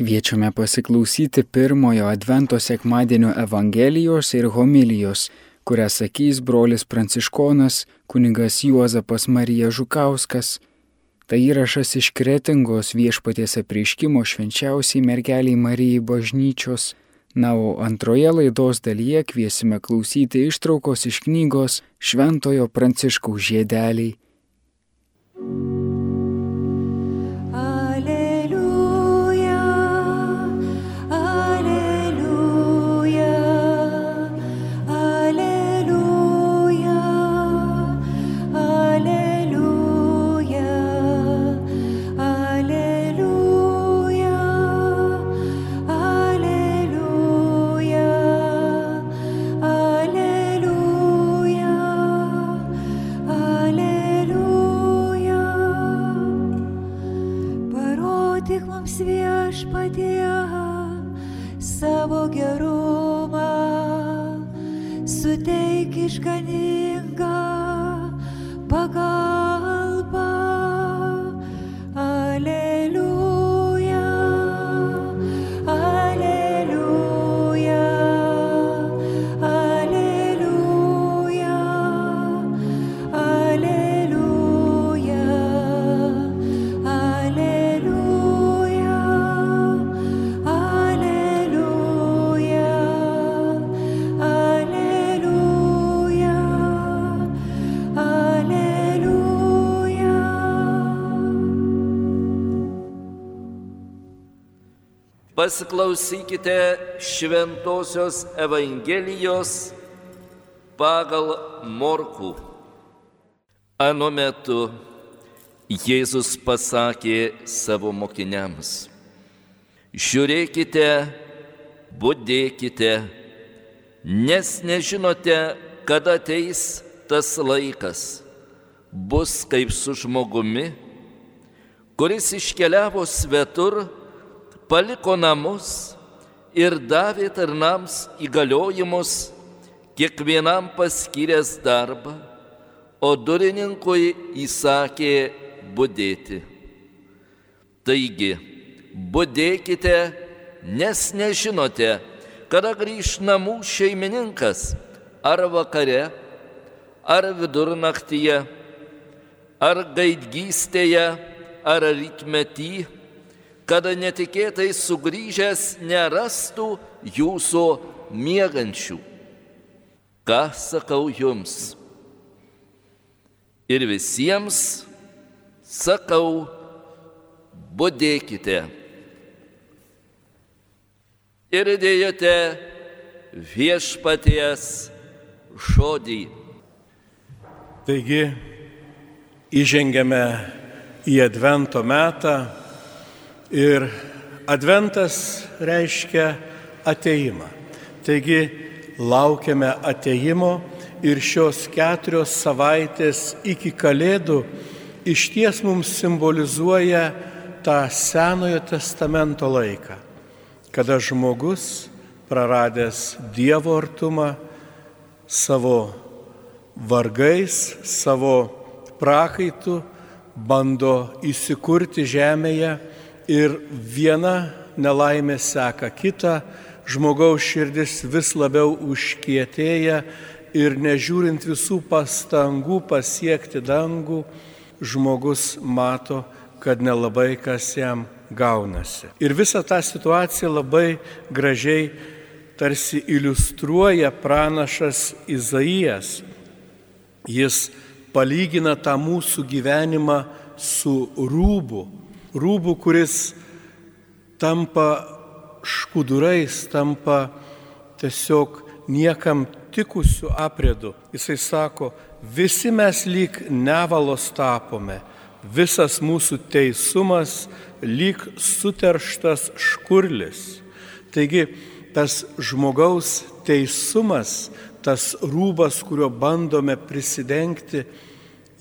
Kviečiame pasiklausyti pirmojo Advento sekmadienio Evangelijos ir homilijos, kurią sakys brolis pranciškonas kunigas Juozapas Marija Žukauskas. Tai įrašas iš kretingos viešpaties apreiškimo švenčiausiai mergeliai Marijai bažnyčios. Na, o antroje laidos dalyje kviesime klausyti ištraukos iš knygos Šventojo Pranciškaus žiedeliai. Pasiklausykite Šventojios Evangelijos pagal Morkų. Anu metu Jėzus pasakė savo mokiniams, žiūrėkite, būdėkite, nes nežinote, kada ateis tas laikas, bus kaip su žmogumi, kuris iškeliavo svetur, paliko namus ir davė tarnams įgaliojimus, kiekvienam paskyręs darbą, o durininkui įsakė būdėti. Taigi, būdėkite, nes nežinote, kada grįž namų šeimininkas, ar vakare, ar vidurnaktyje, ar gaidgystėje, ar rytmetyje kada netikėtai sugrįžęs nerastų jūsų miegančių. Ką sakau jums? Ir visiems sakau, būdėkite. Ir dėjate viešpaties žodį. Taigi, įžengėme į Advento metą Ir adventas reiškia ateimą. Taigi laukiame ateimo ir šios keturios savaitės iki Kalėdų iš ties mums simbolizuoja tą Senojo testamento laiką, kada žmogus praradęs Dievo artumą savo vargais, savo prakaitų bando įsikurti žemėje ir viena nelaimė seka kitą, žmogaus širdis vis labiau užkietėja ir nežiūrint visų pastangų pasiekti dangų, žmogus mato, kad nelabai kas jam gaunasi. Ir visa ta situacija labai gražiai tarsi iliustruoja pranašas Izaijas. Jis palygina tą mūsų gyvenimą su rūbu, rūbų, kuris tampa škudurais, tampa tiesiog niekam tikusių aprėdų. Jisai sako, visi mes lyg nevalos tapome, visas mūsų teisumas lyg suterštas škurlis. Taigi tas žmogaus teisumas, tas rūbas, kuriuo bandome prisidengti,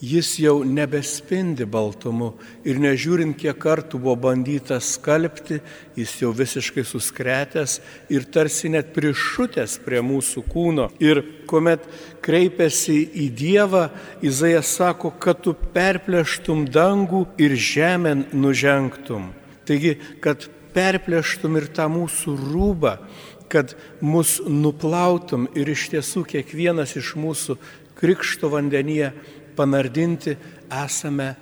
jis jau nebespindi baltumu ir nežiūrint, kiek kartų buvo bandyta skalbti, jis jau visiškai suskretęs ir tarsi net prišutęs prie mūsų kūno. Ir kuomet kreipiasi į Dievą, Izaijas sako, kad tu perplėštum dangų ir žemę nužengtum. Taigi, kad perplėštum ir tą mūsų rūbą, kad mus nuplautum ir iš tiesų kiekvienas iš mūsų krikšto vandenyje panardinti esame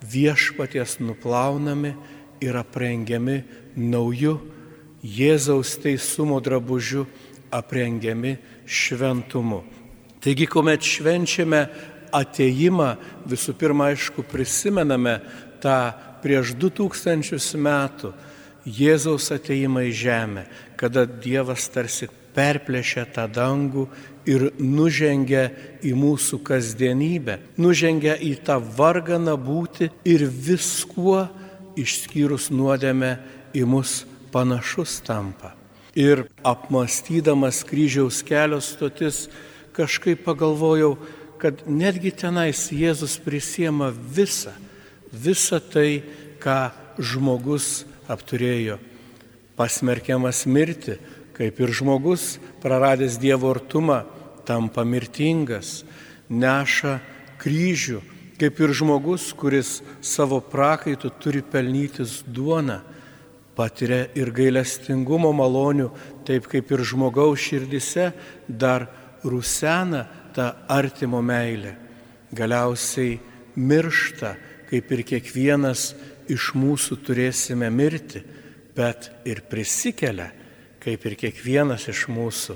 viešpaties nuplaunami ir aprengiami nauju Jėzaus teisumo drabužiu, aprengiami šventumu. Taigi, kuomet švenčiame ateimą, visų pirma, aišku, prisimename tą prieš du tūkstančius metų Jėzaus ateimą į žemę, kada Dievas tarsi perplėšia tą dangų ir nužengia į mūsų kasdienybę, nužengia į tą varganą būti ir viskuo išskyrus nuodėmę į mus panašus tampa. Ir apmastydamas kryžiaus kelio stotis, kažkaip pagalvojau, kad netgi tenais Jėzus prisiema visą, visą tai, ką žmogus apturėjo. Pasmerkiamas mirti, kaip ir žmogus, praradęs Dievo artumą, tampa mirtingas, neša kryžių, kaip ir žmogus, kuris savo prakaitų turi pelnytis duoną, patiria ir gailestingumo malonių, taip kaip ir žmogaus širdise dar rusena ta artimo meilė. Galiausiai miršta, kaip ir kiekvienas iš mūsų turėsime mirti, bet ir prisikelia, kaip ir kiekvienas iš mūsų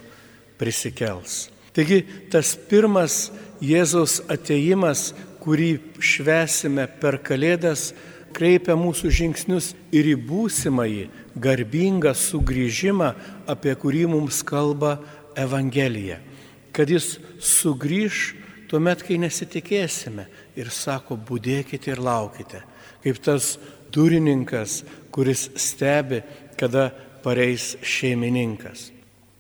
prisikels. Taigi tas pirmas Jėzaus ateimas, kurį švesime per Kalėdas, kreipia mūsų žingsnius ir į būsimąjį garbingą sugrįžimą, apie kurį mums kalba Evangelija. Kad jis sugrįž tuomet, kai nesitikėsime ir sako, būdėkite ir laukite. Kaip tas durininkas, kuris stebi, kada pareis šeimininkas.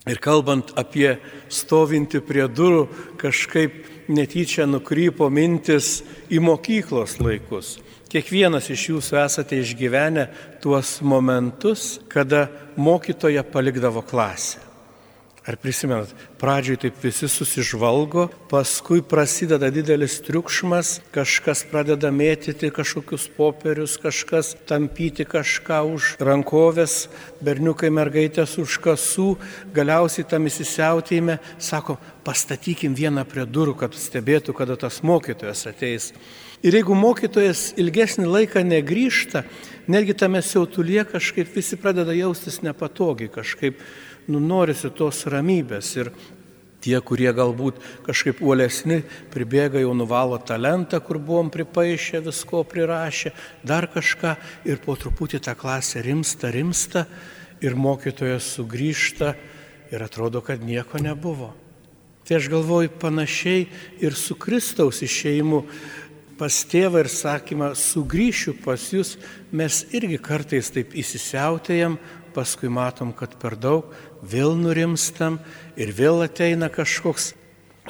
Ir kalbant apie stovinti prie durų, kažkaip netyčia nukrypo mintis į mokyklos laikus. Kiekvienas iš jūsų esate išgyvenę tuos momentus, kada mokytoja palikdavo klasę. Ar prisimenat, pradžioj taip visi susižvalgo, paskui prasideda didelis triukšmas, kažkas pradeda mėtyti kažkokius popierius, kažkas tampyti kažką už rankovės, berniukai mergaitės už kasų, galiausiai tam įsisiautėjime sako, pastatykim vieną prie durų, kad stebėtų, kada tas mokytojas ateis. Ir jeigu mokytojas ilgesnį laiką negrįžta, netgi tame siautulie kažkaip visi pradeda jaustis nepatogiai, kažkaip nu, norisi tos ramybės. Ir tie, kurie galbūt kažkaip uolesni, pribėga jau nuvalo talentą, kur buvom pripaišę, visko prirašę, dar kažką ir po truputį tą klasę rimsta, rimsta ir mokytojas sugrįžta ir atrodo, kad nieko nebuvo. Tai aš galvoju panašiai ir su Kristaus išeimu pas tėvą ir sakymą, sugrįšiu pas jūs, mes irgi kartais taip įsisiautėjam, paskui matom, kad per daug, vėl nurimstam ir vėl ateina kažkoks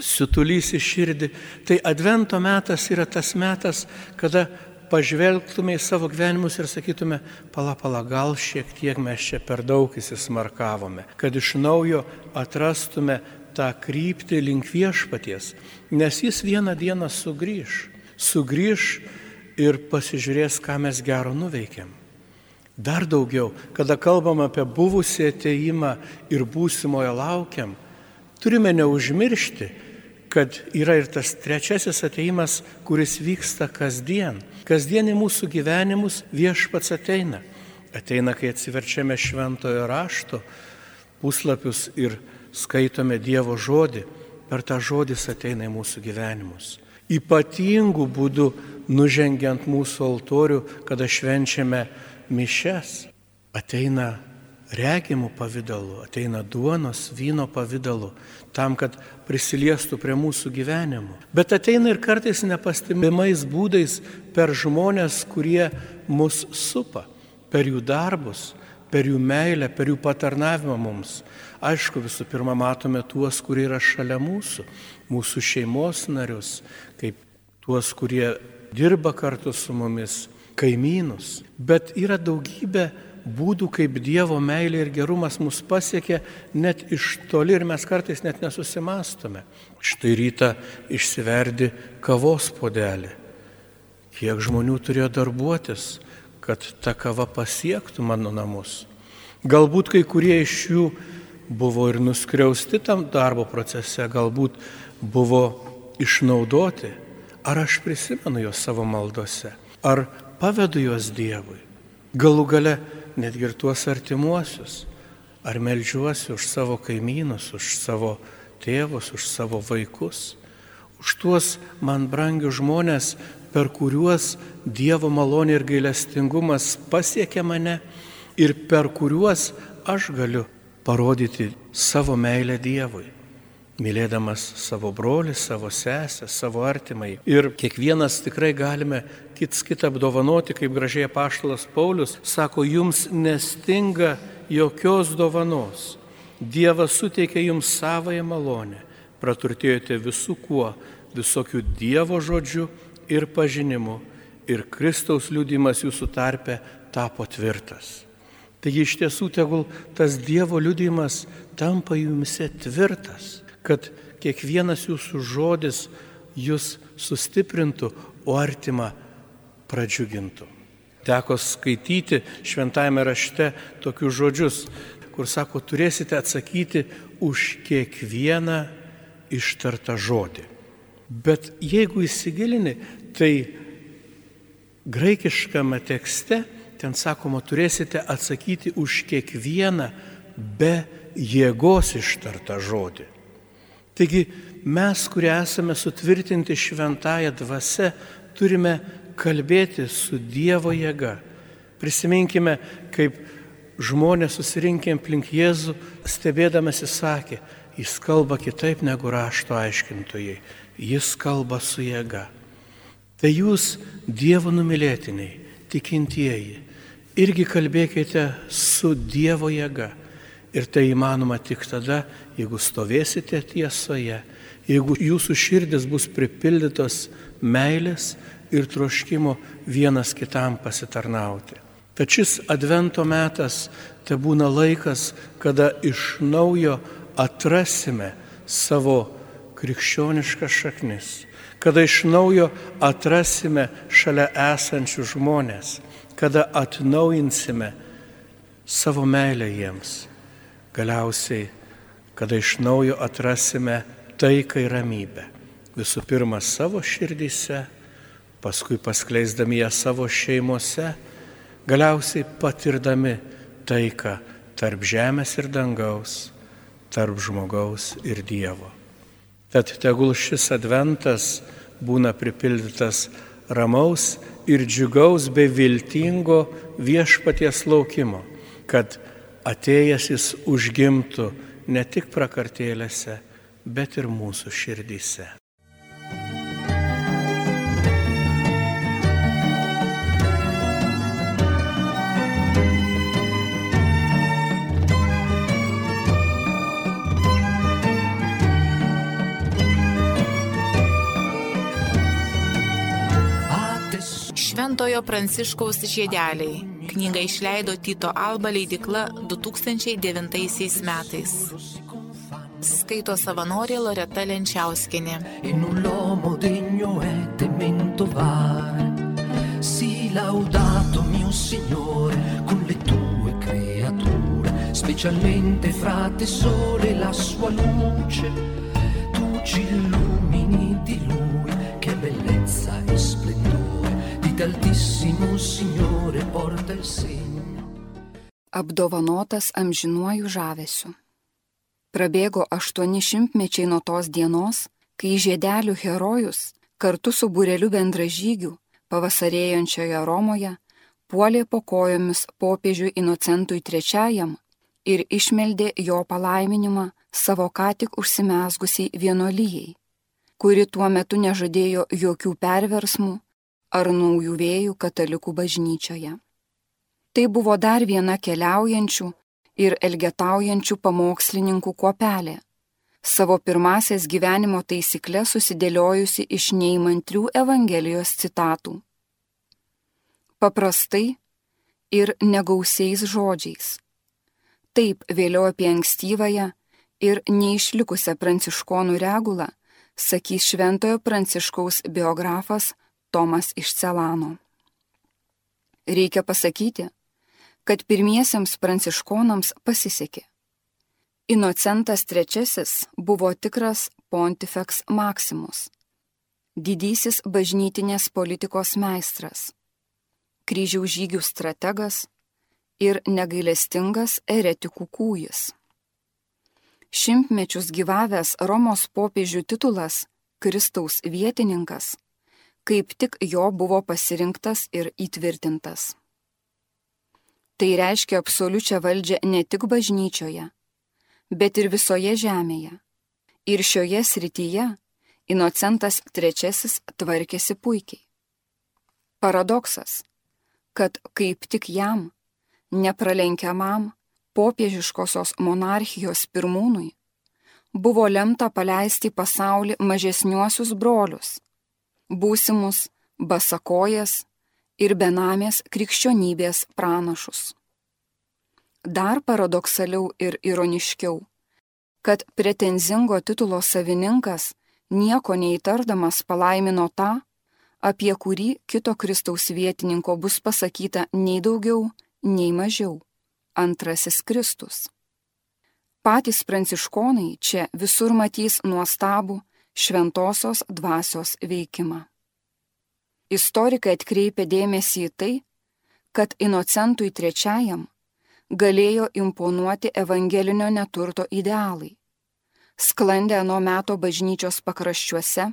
situlys į širdį. Tai advento metas yra tas metas, kada pažvelgtume į savo gyvenimus ir sakytume, pala, pala, gal šiek tiek mes čia per daug įsismarkavome, kad iš naujo atrastume tą kryptį link viešpaties, nes jis vieną dieną sugrįž sugrįž ir pasižiūrės, ką mes gero nuveikėm. Dar daugiau, kada kalbam apie buvusį ateimą ir būsimojo laukiam, turime neužmiršti, kad yra ir tas trečiasis ateimas, kuris vyksta kasdien. Kasdien į mūsų gyvenimus viešpats ateina. Ateina, kai atsiverčiame šventojo rašto puslapius ir skaitome Dievo žodį. Per tą žodį ateina į mūsų gyvenimus ypatingų būdų nužengiant mūsų altorių, kada švenčiame mišes, ateina regimų pavydalu, ateina duonos, vyno pavydalu, tam, kad prisiliestų prie mūsų gyvenimų. Bet ateina ir kartais nepastebimais būdais per žmonės, kurie mus supa, per jų darbus, per jų meilę, per jų patarnavimą mums. Aišku, visų pirma, matome tuos, kurie yra šalia mūsų, mūsų šeimos narius, kaip tuos, kurie dirba kartu su mumis, kaimynus. Bet yra daugybė būdų, kaip Dievo meilė ir gerumas mus pasiekia net iš toli ir mes kartais net nesusimastome. Štai rytą išsiverdi kavos podelį. Kiek žmonių turėjo darbuotis, kad ta kava pasiektų mano namus. Galbūt kai kurie iš jų buvo ir nuskriausti tam darbo procese, galbūt buvo išnaudoti. Ar aš prisimenu juos savo maldose? Ar pavedu juos Dievui? Galų gale netgi ir tuos artimuosius. Ar melžiuosi už savo kaimynus, už savo tėvus, už savo vaikus, už tuos man brangius žmonės, per kuriuos Dievo malonė ir gailestingumas pasiekia mane ir per kuriuos aš galiu parodyti savo meilę Dievui, mylėdamas savo brolį, savo sesę, savo artimai. Ir kiekvienas tikrai galime kits kitą apdovanoti, kaip gražiai paštalas Paulius sako, jums nestinga jokios dovanos. Dievas suteikia jums savoją malonę. Praturtėjote visų kuo, visokių Dievo žodžių ir pažinimu. Ir Kristaus liūdimas jūsų tarpe tapo tvirtas. Taigi iš tiesų tegul tas Dievo liūdimas tampa jumise tvirtas, kad kiekvienas jūsų žodis jūs sustiprintų, o artima pradžiugintų. Teko skaityti šventajame rašte tokius žodžius, kur sako, turėsite atsakyti už kiekvieną ištartą žodį. Bet jeigu įsigilini, tai graikiškame tekste ten sakoma, turėsite atsakyti už kiekvieną be jėgos ištartą žodį. Taigi mes, kurie esame sutvirtinti šventąją dvasę, turime kalbėti su Dievo jėga. Prisiminkime, kaip žmonės susirinkę aplink Jėzų, stebėdamasi sakė, jis kalba kitaip negu rašto aiškintojai, jis kalba su jėga. Tai jūs, Dievo numylėtiniai, tikintieji, irgi kalbėkite su Dievo jėga. Ir tai įmanoma tik tada, jeigu stovėsite tiesoje, jeigu jūsų širdis bus pripildytos meilės, ir troškimo vienas kitam pasitarnauti. Tad šis advento metas te būna laikas, kada iš naujo atrasime savo krikščioniškas šaknis, kada iš naujo atrasime šalia esančių žmonės, kada atnaujinsime savo meilę jiems. Galiausiai, kada iš naujo atrasime taiką ir ramybę. Visų pirma savo širdyse paskui paskleisdami ją savo šeimose, galiausiai patirdami taiką tarp žemės ir dangaus, tarp žmogaus ir Dievo. Tad tegul šis adventas būna pripildytas ramaus ir džiugaus bei viltingo viešpaties laukimo, kad atėjęs jis užgimtų ne tik prakartėlėse, bet ir mūsų širdyse. Šventojo Pranciškaus žiedeliai. Knygą išleido Tito Alba leidikla 2009 metais. Skaito savanorė Loreta Lenčiauskinė. Si laudato mio Signore con le tue creature, specialmente frate sole la sua luce, tu ci illumini di lui, altissimo Signore porta il segno. Apdovanotas amžinuoju žavesiu. Prabėgo aštuoni šimtmečiai nuo tos dienos, kai žiedelių herojus kartu su bureliu bendražygių pavasarėjančioje Romoje puolė po kojomis popiežiui Inocentui III ir išmeldė jo palaiminimą savo ką tik užsimesgusiai vienolyjei, kuri tuo metu nežadėjo jokių perversmų ar naujų vėjų katalikų bažnyčioje. Tai buvo dar viena keliaujančių ir elgetaujančių pamokslininkų kuopelė, savo pirmasias gyvenimo taisyklės susidėliojusi iš neįmantrių Evangelijos citatų. Paprastai ir negausiais žodžiais. Taip vėliau apie ankstyvąją ir neišlikusią pranciškonų regulą sakys šventojo pranciškaus biografas Tomas iš Celano. Reikia pasakyti, kad pirmiesiems pranciškonams pasisekė. Inocentas III buvo tikras pontifex maximus, didysis bažnytinės politikos meistras, kryžiaus žygių strategas ir negailestingas eretikų kūjis. Šimtmečius gyvavęs Romos popiežių titulas Kristaus vietininkas, kaip tik jo buvo pasirinktas ir įtvirtintas. Tai reiškia absoliučią valdžią ne tik bažnyčioje, bet ir visoje žemėje. Ir šioje srityje Inocentas III tvarkėsi puikiai. Paradoksas, kad kaip tik jam, nepralenkiamam popiežiškosios monarchijos pirmūnui, buvo lemta paleisti pasaulį mažesniuosius brolius, būsimus basakojas ir benamės krikščionybės pranašus. Dar paradoksaliau ir ironiškiau, kad pretenzingo titulo savininkas nieko neįtardamas palaimino tą, apie kurį kito Kristaus vietininko bus pasakyta nei daugiau, nei mažiau - antrasis Kristus. Patys pranciškonai čia visur matys nuostabų šventosios dvasios veikimą. Istorikai atkreipia dėmesį į tai, kad Inocentui trečiajam galėjo imponuoti evangelinio neturto idealai. Sklandė nuo meto bažnyčios pakraščiuose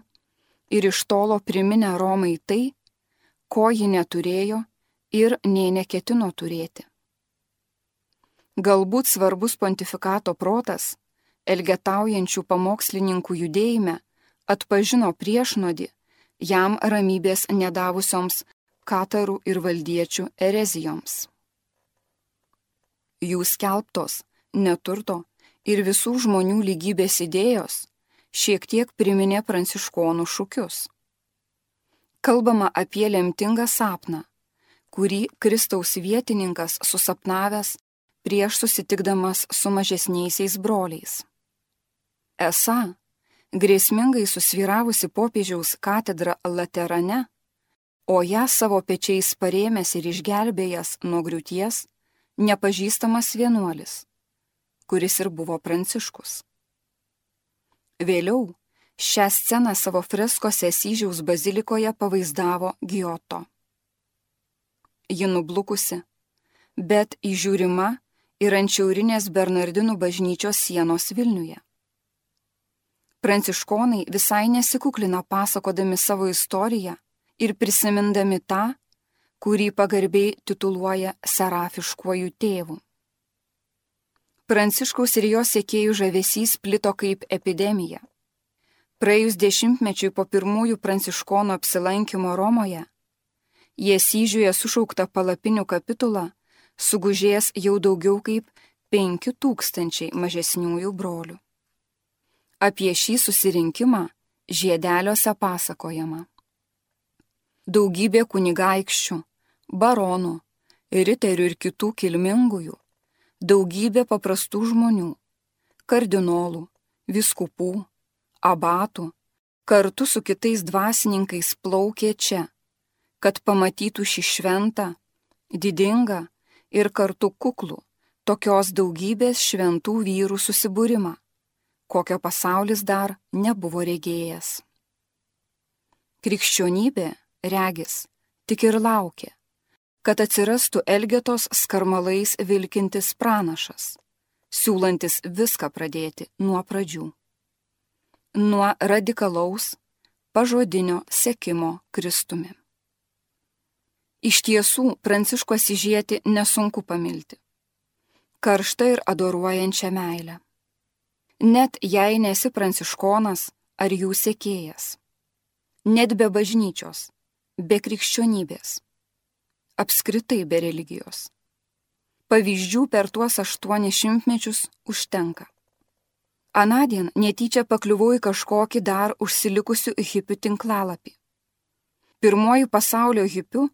ir iš tolo priminę Romai tai, ko ji neturėjo ir nė neketino turėti. Galbūt svarbus pontifikato protas, elgetaujančių pamokslininkų judėjime, atpažino priešnodį jam ramybės nedavusioms katarų ir valdiečių erezijoms jų skelbtos, neturto ir visų žmonių lygybės idėjos šiek tiek priminė pranciškonų šūkius. Kalbama apie lemtingą sapną, kurį Kristaus vietininkas susapnavęs prieš susitikdamas su mažesniaisiais broliais. Esą, grėsmingai susviravusi popiežiaus katedra Laterane, o ją savo pečiais parėmęs ir išgelbėjęs nuo griūties, nepažįstamas vienuolis, kuris ir buvo Pranciškus. Vėliau šią sceną savo freskose Syžiaus bazilikoje pavaizdavo Giotto. Ji nublukusi, bet įžiūrima ir ant šiaurinės Bernardinų bažnyčios sienos Vilniuje. Pranciškonai visai nesikuklina pasakodami savo istoriją ir prisimindami tą, kurį pagarbiai tituluoja serafiškuoju tėvu. Pranciškaus ir jo sėkėjų žavesys plito kaip epidemija. Praėjus dešimtmečiui po pirmųjų pranciškonų apsilankimo Romoje, jie syžiuje sušaukta palapinių kapitulą sugužės jau daugiau kaip penki tūkstančiai mažesniųjų brolių. Apie šį susirinkimą žiedeliuose pasakojama. Daugybė kunigaikščių, baronų, riterių ir kitų kilmingųjų, daugybė paprastų žmonių, kardinolų, viskupų, abatų, kartu su kitais dvasininkais plaukė čia, kad pamatytų šį šventą, didingą ir kartu kuklų, tokios daugybės šventų vyrų susibūrimą, kokio pasaulis dar nebuvo regėjęs. Krikščionybė regis, tik ir laukia, kad atsirastų Elgetos skarmalais vilkintis pranašas, siūlantis viską pradėti nuo pradžių. Nuo radikalaus, pažodinio sekimo Kristumi. Iš tiesų, Pranciško sižieti nesunku pamilti. Karšta ir adoruojančia meilę. Net jei nesi pranciškonas ar jų sekėjas. Net be bažnyčios, be krikščionybės, apskritai be religijos. Pavyzdžių per tuos aštuonis šimtmečius užtenka. Anadien netyčia pakliuvau į kažkokį dar užsilikusių hipių tinklalapį. Pirmoji pasaulio hipių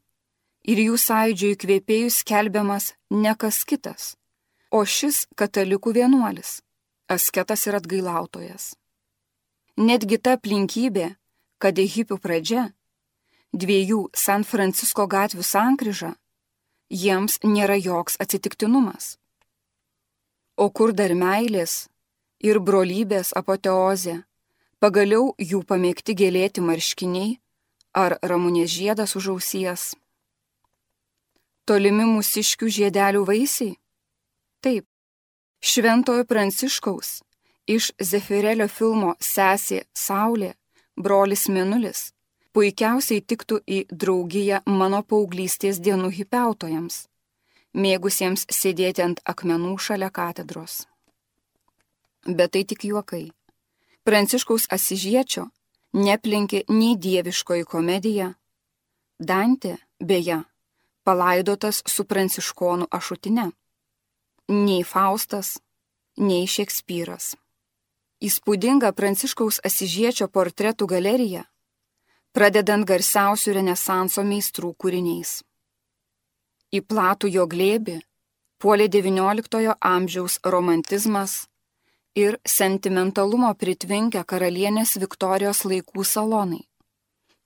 ir jų sąidžio įkvėpėjų skelbiamas ne kas kitas, o šis katalikų vienuolis, asketas ir atgailautojas. Netgi ta aplinkybė, kad hipių pradžia dviejų San Francisko gatvių sankryža jiems nėra joks atsitiktinumas. O kur dar meilės ir brolybės apoteozė, pagaliau jų pamėgti gėlėti marškiniai ar ramunės žiedas už ausies. Tolimi mūsiškių žiedelių vaisiai? Taip, Šventojo Pranciškaus iš Zefirelio filmo Sesė Saulė, brolis Minulis puikiausiai tiktų į draugiją mano paauglystės dienų hipiautojams, mėgusiems sėdėti ant akmenų šalia katedros. Bet tai tik juokai. Pranciškaus Asižiečio neplinkė nei dieviškoji komedija. Dantė, beje, palaidotas su pranciškonų ašutine. Nei Faustas, nei Šekspyras. Įspūdinga Pranciškaus Asižiečio portretų galerija pradedant garsiausių Renesanso meistrų kūriniais. Į platų jo glėbi puolė XIX amžiaus romantizmas ir sentimentalumo pritvinkę karalienės Viktorijos laikų salonai,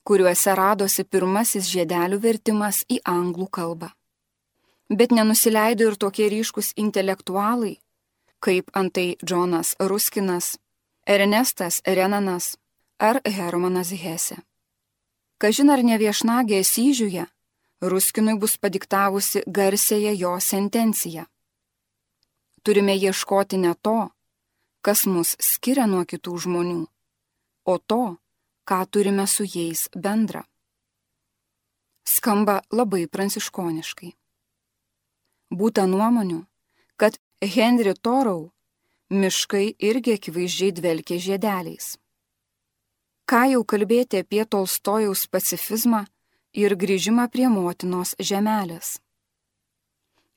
kuriuose radosi pirmasis žiedelių vertimas į anglų kalbą. Bet nenusileido ir tokie ryškus intelektualai, kaip antai Džonas Ruskinas, Ernestas Renanas ar Hermanas Hesse. Kažin ar ne viešnagė Syžiuje, Ruskinui bus padiktavusi garsėje jo sentenciją. Turime ieškoti ne to, kas mus skiria nuo kitų žmonių, o to, ką turime su jais bendra. Skamba labai pranciškoniškai. Būta nuomonių, kad Henry Torau miškai irgi akivaizdžiai dvelkia žiedeliais. Ką jau kalbėti apie Tolstojaus pacifizmą ir grįžimą prie motinos žemelės.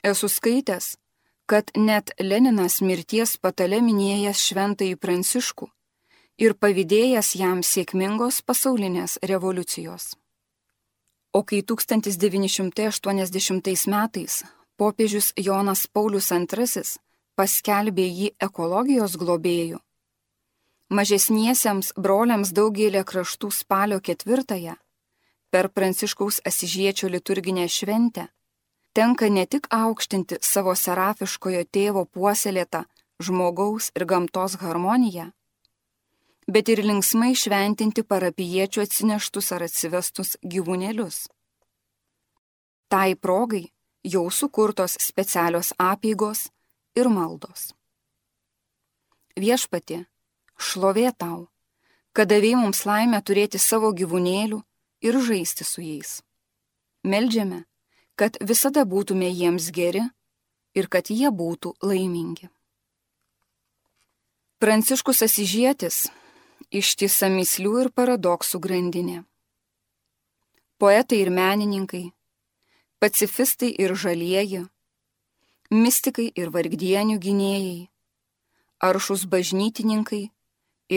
Esu skaitęs, kad net Leninas mirties patale minėjęs šventąjį Pranciškų ir pavydėjęs jam sėkmingos pasaulinės revoliucijos. O kai 1980 metais popiežius Jonas Paulius II paskelbė jį ekologijos globėjų, Mažesniesiems broliams daugelį kraštų spalio ketvirtąją, per Pranciškaus Asižiečio liturginę šventę, tenka ne tik aukštinti savo serafiškojo tėvo puoselėtą žmogaus ir gamtos harmoniją, bet ir linksmai šventinti parapiečių atsineštus ar atsivestus gyvūnėlius. Tai progai jau sukurtos specialios apėgos ir maldos. Viešpatė, šlovė tau, kad davėjai mums laimę turėti savo gyvūnėlių ir žaisti su jais. Meldžiame, kad visada būtume jiems geri ir kad jie būtų laimingi. Pranciškus Asižėtis ištisa mislių ir paradoksų grandinė. Poetai ir menininkai, pacifistai ir žalieji, mystikai ir vargdienių gynėjai, aršus bažnytininkai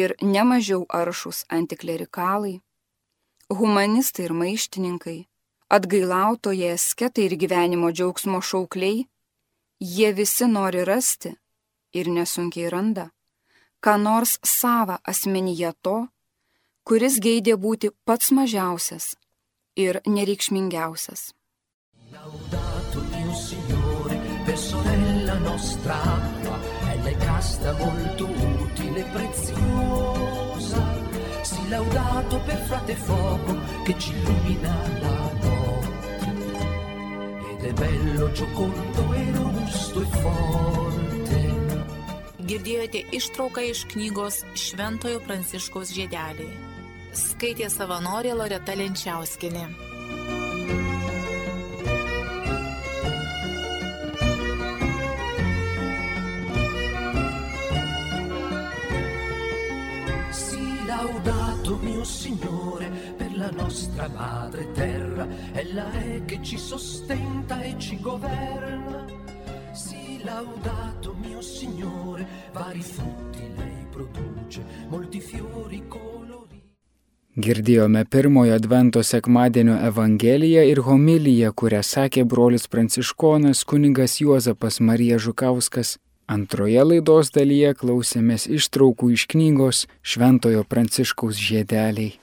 ir nemažiau aršus antiklerikalai, humanistai ir maištininkai, atgailautojai, asketai ir gyvenimo džiaugsmo šaukliai, jie visi nori rasti ir nesunkiai randa, ką nors savo asmenyje to, kuris geidė būti pats mažiausias ir nereikšmingiausias. Laudato mio Signore, per sorella nostra acqua, è lei casta molto utile e preziosa. Si laudato per frate fuoco che ci illumina la notte. Ed è bello, giocondo e robusto e forte. Girdėjote ištrauką iš knygos Šventojo Pranciškaus žiedeliai. Skaitė savanorė Loreta Lenčiauskinė. Nostra madre terra, è che ci sostenta e ci governa. Sii laudato mio Signore, vari frutti lei produce, molti fiori colori. Girdėjome pirmojo Advento sekmadienio Evangeliją ir homiliją, kurią sakė brolis pranciškonas kunigas Juozapas Marija Žukauskas Antroje laidos dalyje klausėmės ištraukų iš knygos Šventojo Pranciškaus žiedeliai.